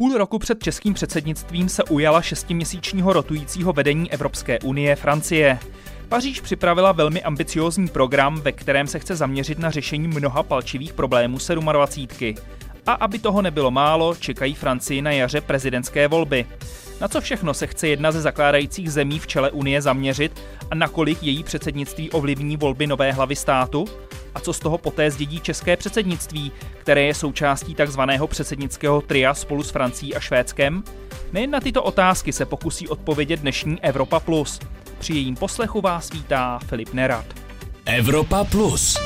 Půl roku před českým předsednictvím se ujala šestiměsíčního rotujícího vedení Evropské unie Francie. Paříž připravila velmi ambiciózní program, ve kterém se chce zaměřit na řešení mnoha palčivých problémů 27. A aby toho nebylo málo, čekají Francii na jaře prezidentské volby. Na co všechno se chce jedna ze zakládajících zemí v čele Unie zaměřit a nakolik její předsednictví ovlivní volby nové hlavy státu? A co z toho poté zdědí české předsednictví, které je součástí takzvaného předsednického tria spolu s Francií a Švédskem? Nejen na tyto otázky se pokusí odpovědět dnešní Evropa Plus. Při jejím poslechu vás vítá Filip Nerad. Evropa Plus.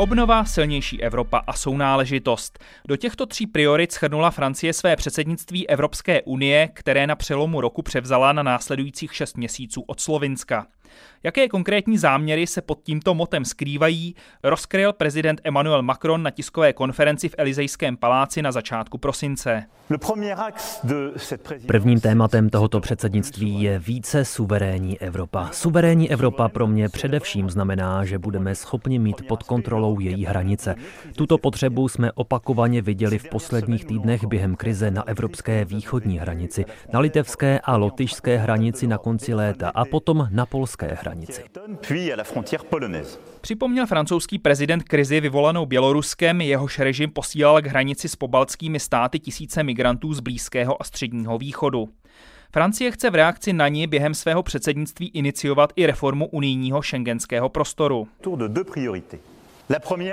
Obnova, silnější Evropa a sounáležitost. Do těchto tří priorit schrnula Francie své předsednictví Evropské unie, které na přelomu roku převzala na následujících šest měsíců od Slovinska. Jaké konkrétní záměry se pod tímto motem skrývají, rozkryl prezident Emmanuel Macron na tiskové konferenci v Elizejském paláci na začátku prosince. Prvním tématem tohoto předsednictví je více suverénní Evropa. Suverénní Evropa pro mě především znamená, že budeme schopni mít pod kontrolou její hranice. Tuto potřebu jsme opakovaně viděli v posledních týdnech během krize na evropské východní hranici, na litevské a lotyšské hranici na konci léta a potom na polské hranici. Připomněl francouzský prezident krizi vyvolanou Běloruskem, jehož režim posílal k hranici s pobaltskými státy tisíce migrantů z Blízkého a Středního východu. Francie chce v reakci na ní během svého předsednictví iniciovat i reformu unijního šengenského prostoru.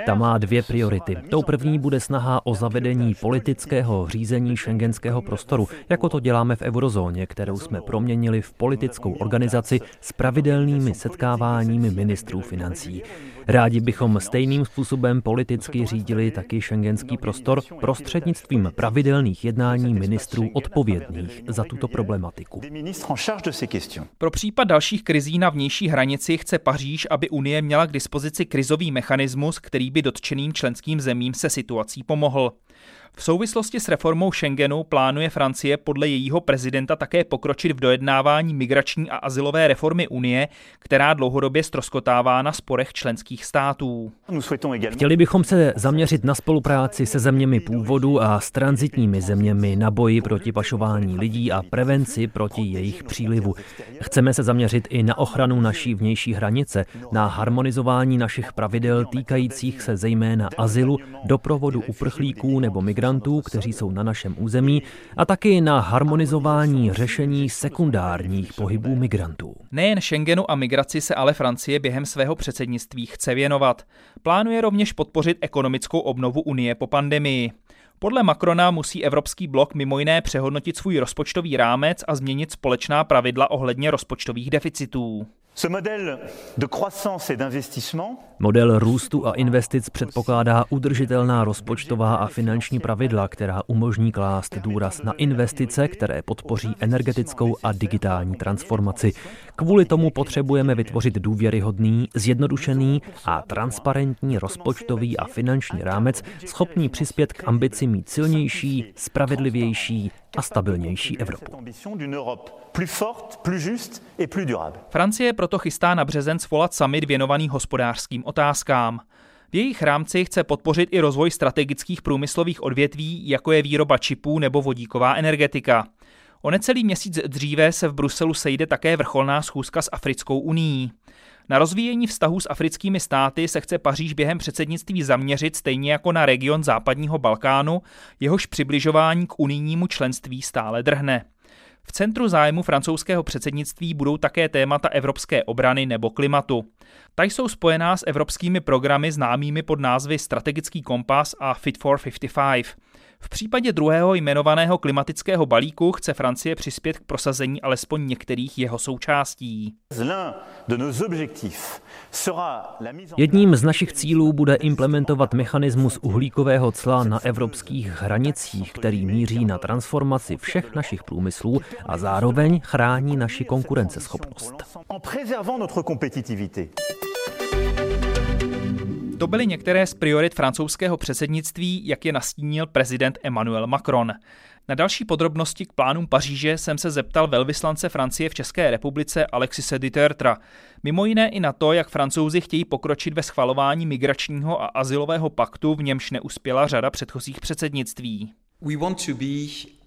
Ta má dvě priority. Tou první bude snaha o zavedení politického řízení šengenského prostoru, jako to děláme v eurozóně, kterou jsme proměnili v politickou organizaci s pravidelnými setkáváními ministrů financí. Rádi bychom stejným způsobem politicky řídili taky šengenský prostor prostřednictvím pravidelných jednání ministrů odpovědných za tuto problematiku. Pro případ dalších krizí na vnější hranici chce Paříž, aby Unie měla k dispozici krizový mechanismus, který by dotčeným členským zemím se situací pomohl. V souvislosti s reformou Schengenu plánuje Francie podle jejího prezidenta také pokročit v dojednávání migrační a asilové reformy Unie, která dlouhodobě stroskotává na sporech členských států. Chtěli bychom se zaměřit na spolupráci se zeměmi původu a s transitními zeměmi na boji proti pašování lidí a prevenci proti jejich přílivu. Chceme se zaměřit i na ochranu naší vnější hranice, na harmonizování našich pravidel týkajících se zejména azylu, doprovodu uprchlíků nebo migrantů migrantů, kteří jsou na našem území, a taky na harmonizování řešení sekundárních pohybů migrantů. Nejen Schengenu a migraci se ale Francie během svého předsednictví chce věnovat. Plánuje rovněž podpořit ekonomickou obnovu Unie po pandemii. Podle Macrona musí evropský blok mimo jiné přehodnotit svůj rozpočtový rámec a změnit společná pravidla ohledně rozpočtových deficitů. Model růstu a investic předpokládá udržitelná rozpočtová a finanční pravidla, která umožní klást důraz na investice, které podpoří energetickou a digitální transformaci. Kvůli tomu potřebujeme vytvořit důvěryhodný, zjednodušený a transparentní rozpočtový a finanční rámec, schopný přispět k ambici mít silnější, spravedlivější a stabilnější Evropu. Francie proto chystá na březen svolat summit věnovaný hospodářským otázkám. V jejich rámci chce podpořit i rozvoj strategických průmyslových odvětví, jako je výroba čipů nebo vodíková energetika. O necelý měsíc dříve se v Bruselu sejde také vrcholná schůzka s Africkou unii. Na rozvíjení vztahů s africkými státy se chce Paříž během předsednictví zaměřit stejně jako na region západního Balkánu, jehož přibližování k unijnímu členství stále drhne. V centru zájmu francouzského předsednictví budou také témata evropské obrany nebo klimatu. Ta jsou spojená s evropskými programy známými pod názvy Strategický kompas a Fit for 55. V případě druhého jmenovaného klimatického balíku chce Francie přispět k prosazení alespoň některých jeho součástí. Jedním z našich cílů bude implementovat mechanismus uhlíkového cla na evropských hranicích, který míří na transformaci všech našich průmyslů a zároveň chrání naši konkurenceschopnost. To byly některé z priorit francouzského předsednictví, jak je nastínil prezident Emmanuel Macron. Na další podrobnosti k plánům Paříže jsem se zeptal velvyslance Francie v České republice Alexise Ditertra. Mimo jiné i na to, jak francouzi chtějí pokročit ve schvalování migračního a asilového paktu, v němž neuspěla řada předchozích předsednictví. We want to be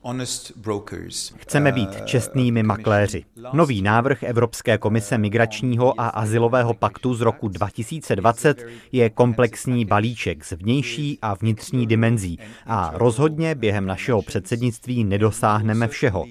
Chceme být uh, čestnými makléři. Nový návrh Evropské komise migračního a asilového paktu z roku 2020 je komplexní balíček z vnější a vnitřní dimenzí a rozhodně během našeho předsednictví nedosáhneme všeho.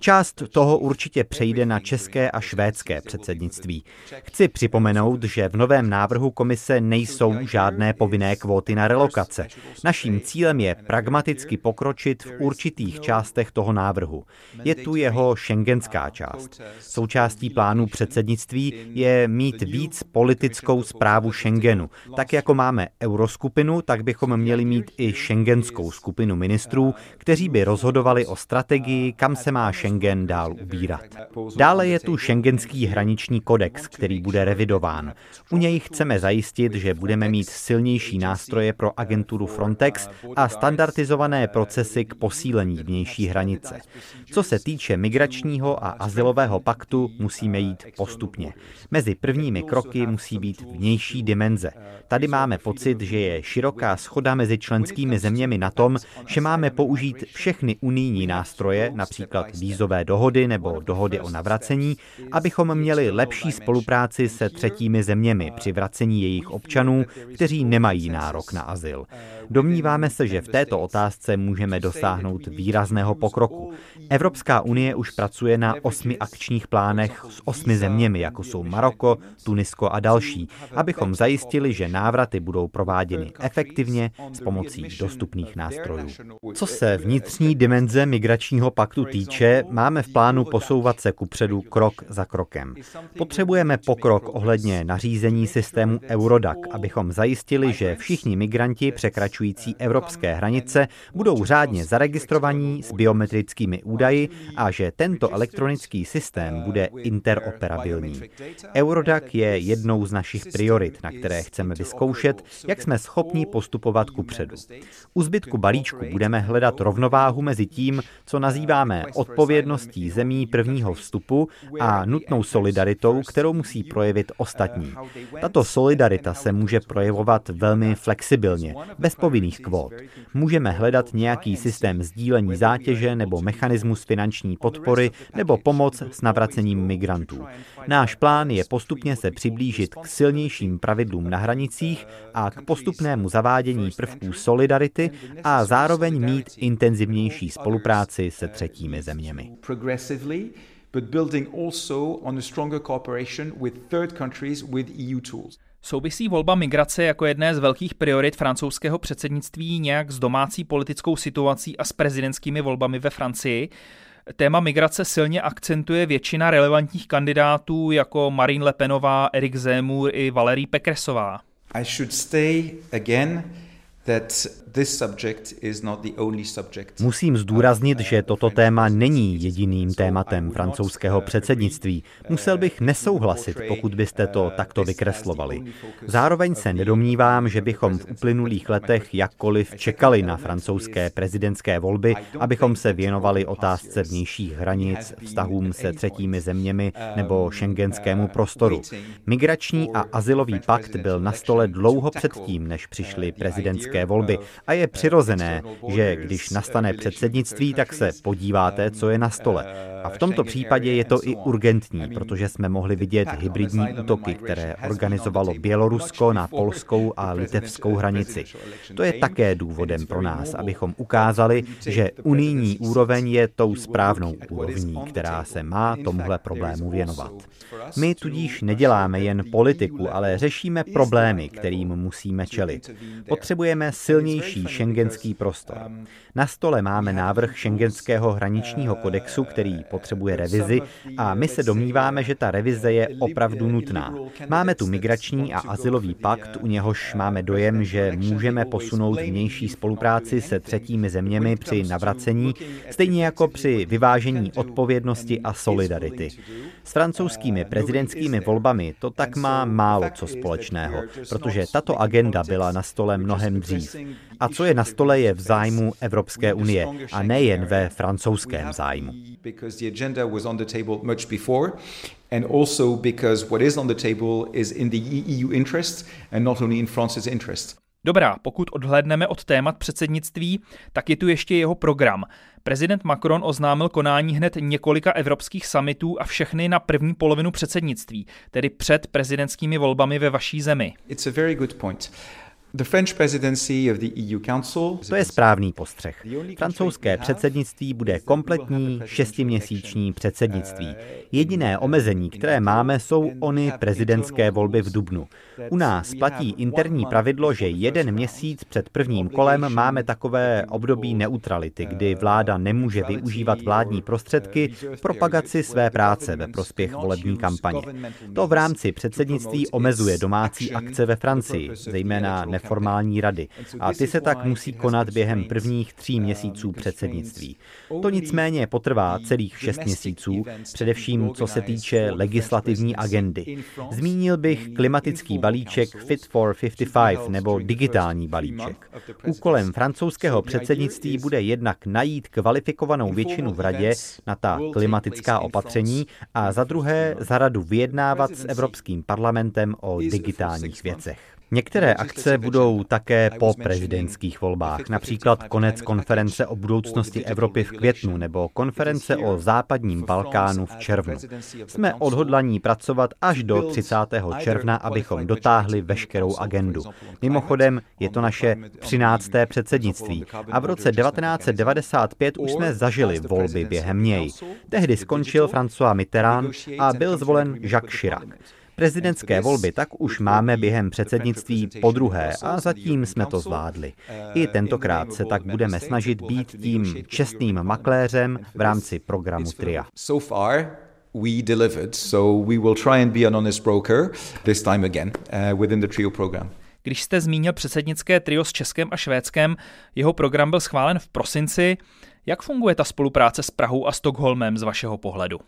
Část toho určitě přejde na české a švédské předsednictví. Chci připomenout, že v novém návrhu komise nejsou žádné povinné kvóty na relokace. Naším cílem je pragmaticky pokročit v určitých částech toho návrhu. Je tu jeho šengenská část. Součástí plánu předsednictví je mít víc politickou zprávu Schengenu. Tak jako máme euroskupinu, tak bychom měli mít i šengenskou skupinu ministrů, kteří by rozhodovali o strategii, kam se má Schengen Schengen dál ubírat. Dále je tu Schengenský hraniční kodex, který bude revidován. U něj chceme zajistit, že budeme mít silnější nástroje pro agenturu Frontex a standardizované procesy k posílení vnější hranice. Co se týče migračního a asilového paktu, musíme jít postupně. Mezi prvními kroky musí být vnější dimenze. Tady máme pocit, že je široká schoda mezi členskými zeměmi na tom, že máme použít všechny unijní nástroje, například víz vízové dohody nebo dohody o navracení, abychom měli lepší spolupráci se třetími zeměmi při vracení jejich občanů, kteří nemají nárok na azyl. Domníváme se, že v této otázce můžeme dosáhnout výrazného pokroku. Evropská unie už pracuje na osmi akčních plánech s osmi zeměmi, jako jsou Maroko, Tunisko a další, abychom zajistili, že návraty budou prováděny efektivně s pomocí dostupných nástrojů. Co se vnitřní dimenze migračního paktu týče, máme v plánu posouvat se kupředu krok za krokem. Potřebujeme pokrok ohledně nařízení systému Eurodac, abychom zajistili, že všichni migranti překračující evropské hranice budou řádně zaregistrovaní s biometrickými údaji a že tento elektronický systém bude interoperabilní. Eurodac je jednou z našich priorit, na které chceme vyzkoušet, jak jsme schopni postupovat kupředu. U zbytku balíčku budeme hledat rovnováhu mezi tím, co nazýváme odpovědností odpovědností zemí prvního vstupu a nutnou solidaritou, kterou musí projevit ostatní. Tato solidarita se může projevovat velmi flexibilně, bez povinných kvót. Můžeme hledat nějaký systém sdílení zátěže nebo mechanismus finanční podpory nebo pomoc s navracením migrantů. Náš plán je postupně se přiblížit k silnějším pravidlům na hranicích a k postupnému zavádění prvků solidarity a zároveň mít intenzivnější spolupráci se třetími zeměmi but building also on a stronger cooperation with third countries with EU tools. Souvisí volba migrace jako jedné z velkých priorit francouzského předsednictví nějak s domácí politickou situací a s prezidentskými volbami ve Francii. Téma migrace silně akcentuje většina relevantních kandidátů jako Marine Le Penová, Eric Zemmour i Valérie Pekresová. I should stay again Musím zdůraznit, že toto téma není jediným tématem francouzského předsednictví. Musel bych nesouhlasit, pokud byste to takto vykreslovali. Zároveň se nedomnívám, že bychom v uplynulých letech jakkoliv čekali na francouzské prezidentské volby, abychom se věnovali otázce vnějších hranic, vztahům se třetími zeměmi nebo šengenskému prostoru. Migrační a asilový pakt byl na stole dlouho předtím, než přišly prezidentské prezidentské volby a je přirozené, že když nastane předsednictví, tak se podíváte, co je na stole. A v tomto případě je to i urgentní, protože jsme mohli vidět hybridní útoky, které organizovalo Bělorusko na polskou a litevskou hranici. To je také důvodem pro nás, abychom ukázali, že unijní úroveň je tou správnou úrovní, která se má tomuhle problému věnovat. My tudíž neděláme jen politiku, ale řešíme problémy, kterým musíme čelit. Potřebujeme silnější šengenský prostor. Na stole máme návrh šengenského hraničního kodexu, který potřebuje revizi a my se domníváme, že ta revize je opravdu nutná. Máme tu migrační a asilový pakt, u něhož máme dojem, že můžeme posunout vnější spolupráci se třetími zeměmi při navracení, stejně jako při vyvážení odpovědnosti a solidarity. S francouzskými prezidentskými volbami to tak má málo co společného, protože tato agenda byla na stole mnohem dříve dřív. A co je na stole, je v zájmu Evropské unie a nejen ve francouzském zájmu. And also because what is on the table is in the EU interest and not only in France's interest. Dobrá, pokud odhlédneme od témat předsednictví, tak je tu ještě jeho program. Prezident Macron oznámil konání hned několika evropských summitů a všechny na první polovinu předsednictví, tedy před prezidentskými volbami ve vaší zemi. It's a very good point. To je správný postřeh. Francouzské předsednictví bude kompletní šestiměsíční předsednictví. Jediné omezení, které máme, jsou ony prezidentské volby v Dubnu. U nás platí interní pravidlo, že jeden měsíc před prvním kolem máme takové období neutrality, kdy vláda nemůže využívat vládní prostředky v propagaci své práce ve prospěch volební kampaně. To v rámci předsednictví omezuje domácí akce ve Francii, zejména neformální rady. A ty se tak musí konat během prvních tří měsíců předsednictví. To nicméně potrvá celých šest měsíců, především co se týče legislativní agendy. Zmínil bych klimatický balíček Fit for 55 nebo digitální balíček. Úkolem francouzského předsednictví bude jednak najít kvalifikovanou většinu v radě na ta klimatická opatření a za druhé za radu vyjednávat s Evropským parlamentem o digitálních věcech. Některé akce budou také po prezidentských volbách, například konec konference o budoucnosti Evropy v květnu nebo konference o západním Balkánu v červnu. Jsme odhodlaní pracovat až do 30. června, abychom dotáhli veškerou agendu. Mimochodem, je to naše 13. předsednictví a v roce 1995 už jsme zažili volby během něj. Tehdy skončil François Mitterrand a byl zvolen Jacques Chirac. Prezidentské volby tak už máme během předsednictví po druhé a zatím jsme to zvládli. I tentokrát se tak budeme snažit být tím čestným makléřem v rámci programu TRIA. we delivered, so we will try and be an honest broker this time again uh, within the TRIO program. Když jste zmínil předsednické trio s Českem a Švédskem, jeho program byl schválen v prosinci. Jak funguje ta spolupráce s Prahou a Stockholmem z vašeho pohledu?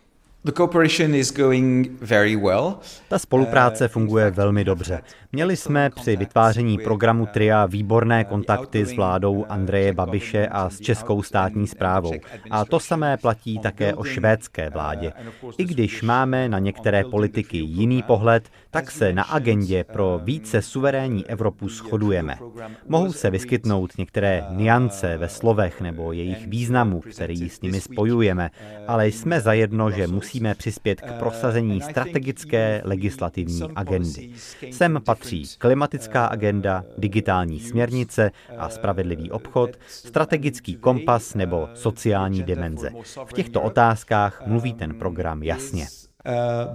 Ta spolupráce funguje velmi dobře. Měli jsme při vytváření programu TRIA výborné kontakty s vládou Andreje Babiše a s českou státní zprávou. A to samé platí také o švédské vládě. I když máme na některé politiky jiný pohled, tak se na agendě pro více suverénní Evropu shodujeme. Mohou se vyskytnout některé niance ve slovech nebo jejich významu, který s nimi spojujeme, ale jsme zajedno, že musíme přispět k prosazení strategické legislativní agendy. Sem patří klimatická agenda, digitální směrnice a spravedlivý obchod, strategický kompas nebo sociální dimenze. V těchto otázkách mluví ten program jasně. Uh,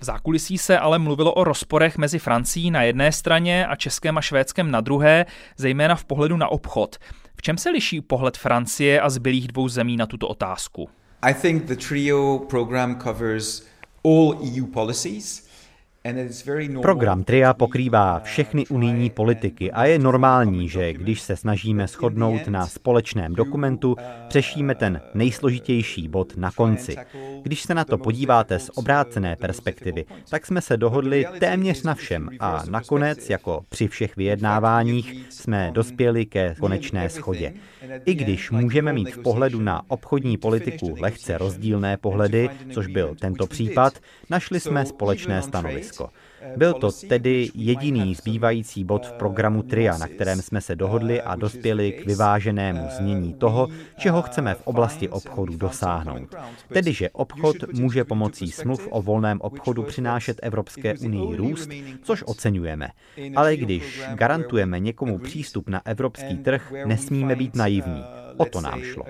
v zákulisí se ale mluvilo o rozporech mezi Francií na jedné straně a Českém a Švédskem na druhé, zejména v pohledu na obchod. V čem se liší pohled Francie a zbylých dvou zemí na tuto otázku? I think the trio program covers all EU policies Program TRIA pokrývá všechny unijní politiky a je normální, že když se snažíme shodnout na společném dokumentu, řešíme ten nejsložitější bod na konci. Když se na to podíváte z obrácené perspektivy, tak jsme se dohodli téměř na všem a nakonec, jako při všech vyjednáváních, jsme dospěli ke konečné schodě. I když můžeme mít v pohledu na obchodní politiku lehce rozdílné pohledy, což byl tento případ, našli jsme společné stanovisko. Byl to tedy jediný zbývající bod v programu TRIA, na kterém jsme se dohodli a dospěli k vyváženému znění toho, čeho chceme v oblasti obchodu dosáhnout. Tedy, že obchod může pomocí smluv o volném obchodu přinášet Evropské unii růst, což oceňujeme. Ale když garantujeme někomu přístup na evropský trh, nesmíme být naivní. O to nám šlo.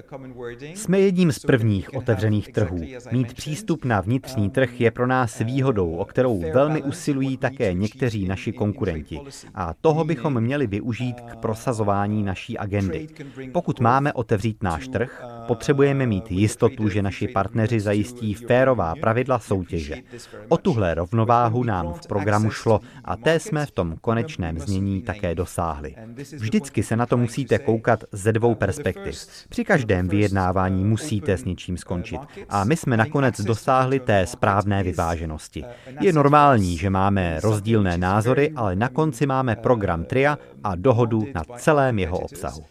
Jsme jedním z prvních otevřených trhů. Mít přístup na vnitřní trh je pro nás výhodou, o kterou velmi usilují také někteří naši konkurenti. A toho bychom měli využít k prosazování naší agendy. Pokud máme otevřít náš trh, potřebujeme mít jistotu, že naši partneři zajistí férová pravidla soutěže. O tuhle rovnováhu nám v programu šlo a té jsme v tom konečném znění také dosáhli. Vždycky se na to musíte koukat ze dvou perspektiv. Při každém vyjednávání musíte s něčím skončit. A my jsme nakonec dosáhli té správné vyváženosti. Je normální, že máme rozdílné názory, ale na konci máme program TRIA a dohodu na celém jeho obsahu.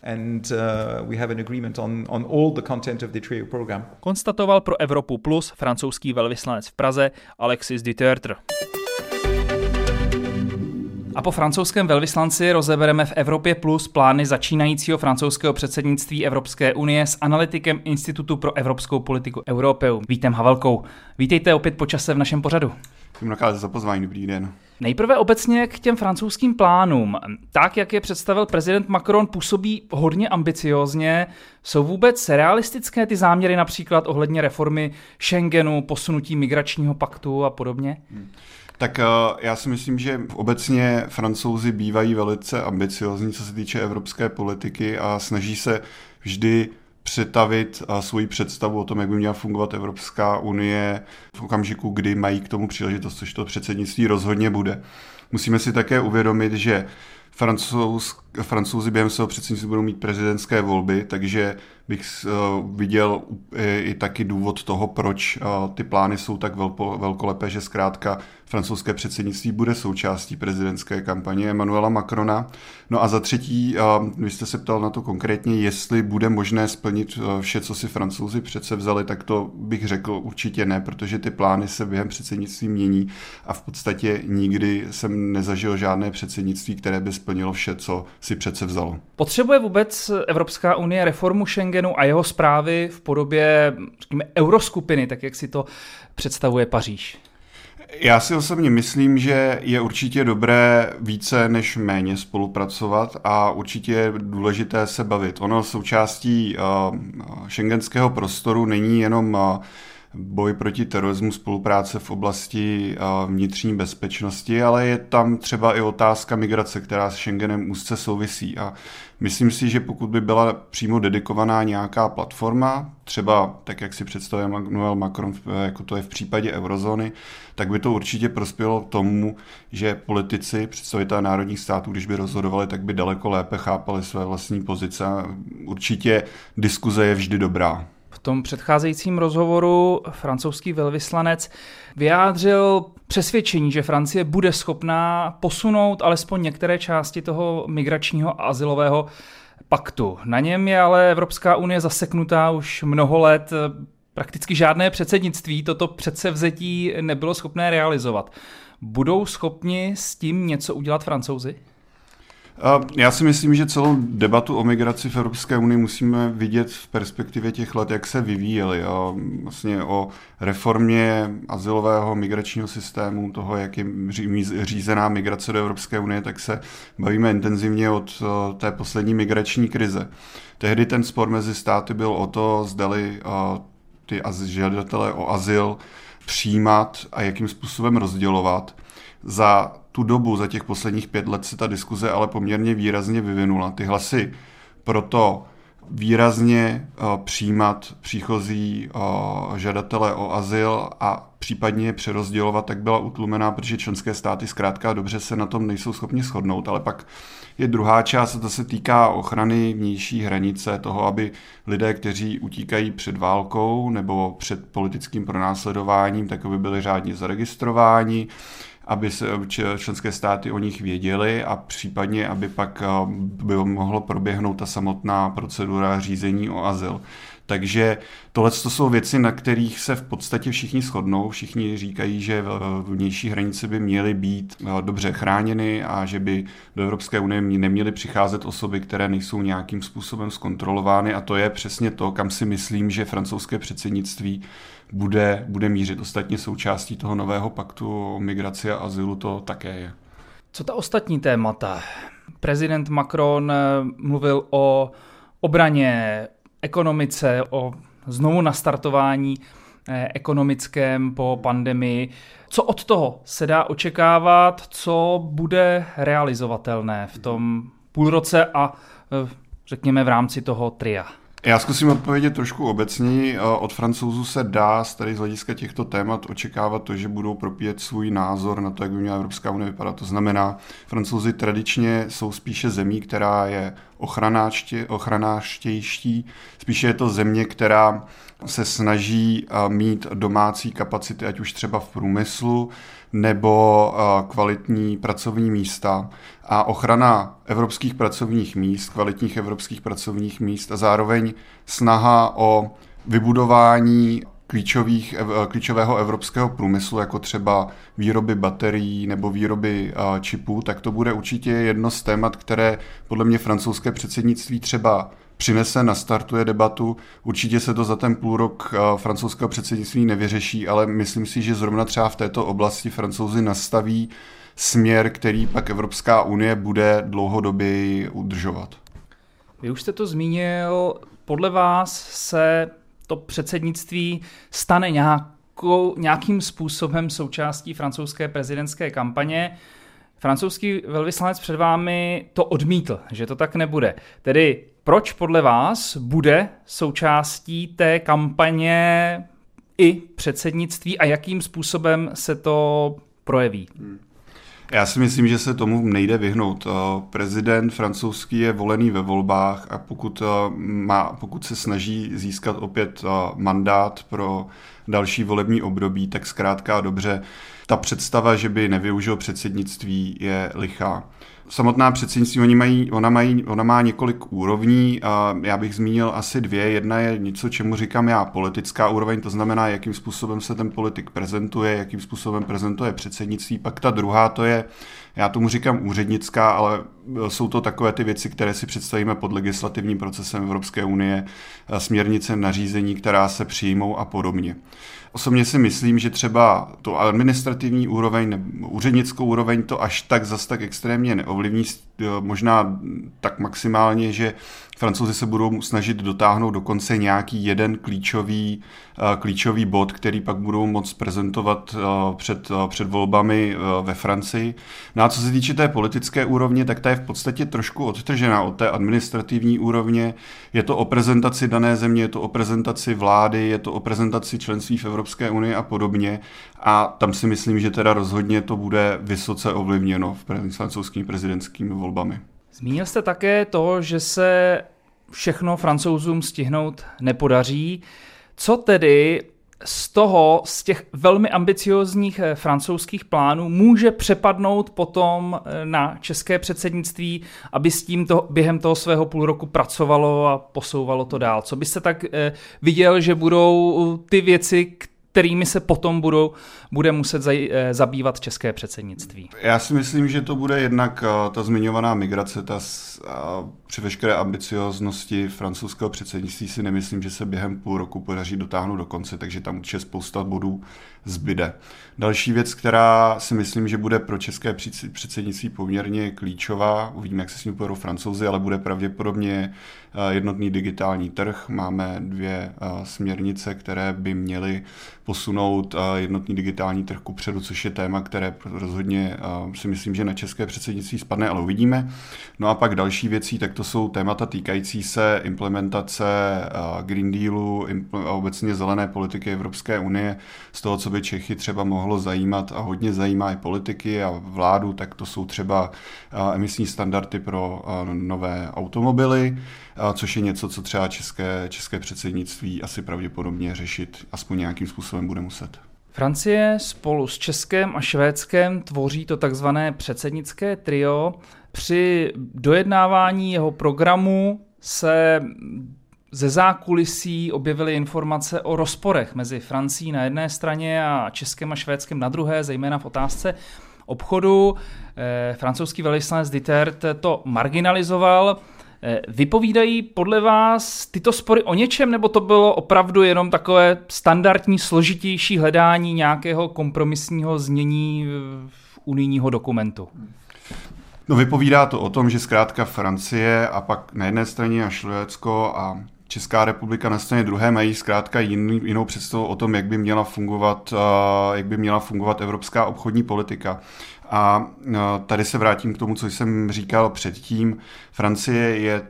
Konstatoval pro Evropu Plus francouzský velvyslanec v Praze Alexis Dutertre. A po francouzském velvyslanci rozebereme v Evropě Plus plány začínajícího francouzského předsednictví Evropské unie s analytikem Institutu pro evropskou politiku Europeu. Vítem Havelkou. Vítejte opět po čase v našem pořadu. Mnohokrát za pozvání, dobrý den. Nejprve obecně k těm francouzským plánům. Tak, jak je představil prezident Macron, působí hodně ambiciozně. Jsou vůbec realistické ty záměry například ohledně reformy Schengenu, posunutí migračního paktu a podobně? Hmm. Tak eh, já si myslím, že obecně francouzi bývají velice ambiciozní, co se týče evropské politiky a snaží se vždy přetavit eh, svoji představu o tom, jak by měla fungovat Evropská unie v okamžiku, kdy mají k tomu příležitost, což to předsednictví rozhodně bude. Musíme si také uvědomit, že Francouz, Francouzi během svého předsednictví budou mít prezidentské volby, takže bych uh, viděl i, taky důvod toho, proč uh, ty plány jsou tak velko, velkolepé, že zkrátka francouzské předsednictví bude součástí prezidentské kampaně Emmanuela Macrona. No a za třetí, uh, vy jste se ptal na to konkrétně, jestli bude možné splnit vše, co si francouzi přece vzali, tak to bych řekl určitě ne, protože ty plány se během předsednictví mění a v podstatě nikdy jsem nezažil žádné předsednictví, které by splnilo vše, co si přece vzalo. Potřebuje vůbec Evropská unie reformu Schengenu a jeho zprávy v podobě řekněme, euroskupiny, tak jak si to představuje Paříž? Já si osobně myslím, že je určitě dobré více než méně spolupracovat a určitě je důležité se bavit. Ono součástí šengenského prostoru není jenom uh, boj proti terorismu, spolupráce v oblasti vnitřní bezpečnosti, ale je tam třeba i otázka migrace, která s Schengenem úzce souvisí. A myslím si, že pokud by byla přímo dedikovaná nějaká platforma, třeba tak, jak si představuje Emmanuel Macron, jako to je v případě eurozóny, tak by to určitě prospělo tomu, že politici, představitelé národních států, když by rozhodovali, tak by daleko lépe chápali své vlastní pozice. Určitě diskuze je vždy dobrá. V tom předcházejícím rozhovoru francouzský velvyslanec vyjádřil přesvědčení, že Francie bude schopná posunout alespoň některé části toho migračního a asilového paktu. Na něm je ale Evropská unie zaseknutá už mnoho let. Prakticky žádné předsednictví toto předsevzetí nebylo schopné realizovat. Budou schopni s tím něco udělat francouzi? Já si myslím, že celou debatu o migraci v Evropské unii musíme vidět v perspektivě těch let, jak se vyvíjely. A vlastně o reformě asilového migračního systému, toho, jak je řízená migrace do Evropské unie, tak se bavíme intenzivně od eh, té poslední migrační krize. Tehdy ten spor mezi státy byl o to, zdali eh, ty žadatelé o azyl přijímat a jakým způsobem rozdělovat. Za tu dobu, za těch posledních pět let se ta diskuze ale poměrně výrazně vyvinula. Ty hlasy proto výrazně uh, přijímat příchozí uh, žadatele o azyl a případně je přerozdělovat, tak byla utlumená, protože členské státy zkrátka dobře se na tom nejsou schopni shodnout, ale pak je druhá část, to se týká ochrany vnější hranice, toho, aby lidé, kteří utíkají před válkou nebo před politickým pronásledováním, tak aby byli řádně zaregistrováni, aby se členské státy o nich věděly a případně, aby pak eh, by mohlo proběhnout ta samotná procedura řízení o azyl. Takže tohle to jsou věci, na kterých se v podstatě všichni shodnou. Všichni říkají, že vnější hranice by měly být eh, dobře chráněny a že by do Evropské unie neměly přicházet osoby, které nejsou nějakým způsobem zkontrolovány. A to je přesně to, kam si myslím, že francouzské předsednictví bude, bude mířit. Ostatně součástí toho nového paktu o migraci a azylu to také je. Co ta ostatní témata? Prezident Macron eh, mluvil o obraně, ekonomice, o znovu nastartování eh, ekonomickém po pandemii. Co od toho se dá očekávat, co bude realizovatelné v tom půlroce a eh, řekněme v rámci toho tria? Já zkusím odpovědět trošku obecněji. Od francouzů se dá z tady z hlediska těchto témat očekávat to, že budou propíjet svůj názor na to, jak by měla Evropská unie vypadat. To znamená, francouzi tradičně jsou spíše zemí, která je ochranáštější. Spíše je to země, která se snaží mít domácí kapacity, ať už třeba v průmyslu, nebo kvalitní pracovní místa. A ochrana evropských pracovních míst, kvalitních evropských pracovních míst a zároveň snaha o vybudování klíčových, klíčového evropského průmyslu, jako třeba výroby baterií nebo výroby čipů, tak to bude určitě jedno z témat, které podle mě francouzské předsednictví třeba přinese, nastartuje debatu. Určitě se to za ten půl rok francouzského předsednictví nevyřeší, ale myslím si, že zrovna třeba v této oblasti francouzi nastaví směr, který pak Evropská unie bude dlouhodobě udržovat. Vy už jste to zmínil, podle vás se to předsednictví stane nějakou, nějakým způsobem součástí francouzské prezidentské kampaně. Francouzský velvyslanec před vámi to odmítl, že to tak nebude. Tedy proč podle vás bude součástí té kampaně i předsednictví a jakým způsobem se to projeví? Já si myslím, že se tomu nejde vyhnout. Eh, prezident francouzský je volený ve volbách a pokud, eh, má, pokud se snaží získat opět eh, mandát pro další volební období, tak zkrátka a dobře ta představa, že by nevyužil předsednictví, je lichá samotná předsednictví, oni mají, ona, mají, ona má několik úrovní a já bych zmínil asi dvě. Jedna je něco, čemu říkám já politická úroveň, to znamená, jakým způsobem se ten politik prezentuje, jakým způsobem prezentuje předsednictví. Pak ta druhá, to je, já tomu říkám úřednická, ale jsou to takové ty věci, které si představíme pod legislativním procesem Evropské unie, směrnice, nařízení, která se přijmou a podobně. Osobně si myslím, že třeba to administrativní úroveň, úřednickou úroveň to až tak zas tak extrémně neovlivní, možná tak maximálně, že Francouzi se budou snažit dotáhnout dokonce nějaký jeden klíčový, eh, klíčový bod, který pak budou moct prezentovat eh, před, eh, před volbami ve Francii. No a co se týče té politické úrovně, tak ta je v podstatě trošku odtržená od té administrativní úrovně. Je to o prezentaci dané země, je to o prezentaci vlády, je to o prezentaci členství v Evropské unii a podobně. A tam si myslím, že teda rozhodně to bude vysoce ovlivněno v francouzskými prezidentskými volbami. Zmínil jste také to, že se všechno francouzům stihnout nepodaří. Co tedy z toho, z těch velmi ambiciozních eh, francouzských plánů může přepadnout potom eh, na české předsednictví, aby s tím to, během toho svého půl roku pracovalo a posouvalo to dál? Co byste tak eh, viděl, že budou ty věci, kterými se potom budou, bude muset eh, zabývat české předsednictví? Já si myslím, že to bude jednak eh, ta zmiňovaná migrace, ta při veškeré ambicioznosti francouzského předsednictví si nemyslím, že se během půl roku podaří dotáhnout do konce, takže tam určitě spousta bodů zbyde. Další věc, která si myslím, že bude pro české předsednictví poměrně klíčová, uvidíme, jak se s ním pojedou francouzi, ale bude pravděpodobně jednotný digitální trh. Máme dvě směrnice, které by měly posunout jednotný digitální trh kupředu, což je téma, které rozhodně si myslím, že na české předsednictví spadne, ale uvidíme. No a pak další věcí, tak to jsou témata týkající se implementace Green Dealu, a obecně zelené politiky Evropské unie, z toho, co by Čechy třeba mohlo zajímat a hodně zajímá i politiky a vládu, tak to jsou třeba emisní standardy pro nové automobily, což je něco, co třeba české, české předsednictví asi pravděpodobně řešit aspoň nějakým způsobem bude muset. Francie spolu s Českem a Švédskem tvoří to takzvané předsednické trio. Při dojednávání jeho programu se ze zákulisí objevily informace o rozporech mezi Francií na jedné straně a Českem a Švédskem na druhé, zejména v otázce obchodu. Eh, francouzský velvyslanec Dittert to marginalizoval. Eh, vypovídají podle vás tyto spory o něčem, nebo to bylo opravdu jenom takové standardní, složitější hledání nějakého kompromisního znění v unijního dokumentu? No vypovídá to o tom, že zkrátka Francie a pak na jedné straně a Švédsko a Česká republika na straně druhé mají zkrátka jiný, jinou představu o tom, jak by měla fungovat, jak by měla fungovat evropská obchodní politika. A tady se vrátím k tomu, co jsem říkal předtím. Francie je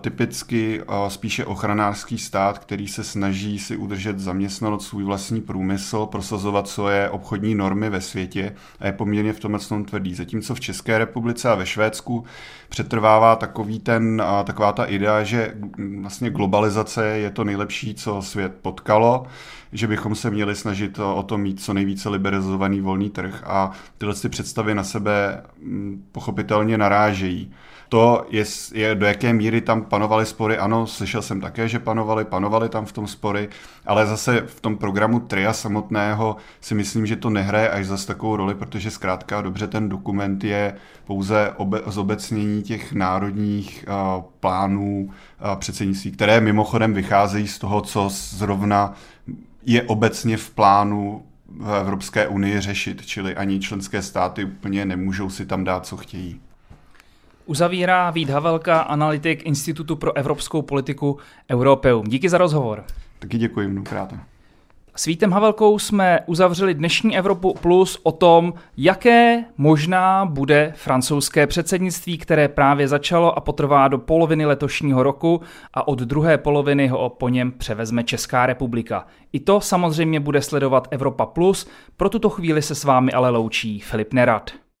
typicky spíše ochranářský stát, který se snaží si udržet zaměstnanost svůj vlastní průmysl, prosazovat svoje obchodní normy ve světě a je poměrně v tomhle tom tvrdý. Zatímco v České republice a ve Švédsku přetrvává takový ten, taková ta idea, že vlastně globalizace je to nejlepší, co svět potkalo, že bychom se měli snažit o to mít co nejvíce liberalizovaný volný trh a tyhle ty představy na sebe pochopitelně narážejí. To, je, je, do jaké míry tam panovaly spory, ano, slyšel jsem také, že panovaly, panovaly tam v tom spory, ale zase v tom programu TRIA samotného si myslím, že to nehraje až zase takovou roli, protože zkrátka dobře ten dokument je pouze obe, zobecnění těch národních uh, plánů uh, předsednictví, které mimochodem vycházejí z toho, co zrovna je obecně v plánu v Evropské unii řešit, čili ani členské státy úplně nemůžou si tam dát, co chtějí. Uzavírá Vít Havelka, analytik Institutu pro evropskou politiku Europeum. Díky za rozhovor. Taky děkuji mnohokrát. S Vítem Havelkou jsme uzavřeli dnešní Evropu Plus o tom, jaké možná bude francouzské předsednictví, které právě začalo a potrvá do poloviny letošního roku a od druhé poloviny ho po něm převezme Česká republika. I to samozřejmě bude sledovat Evropa Plus, pro tuto chvíli se s vámi ale loučí Filip Nerad.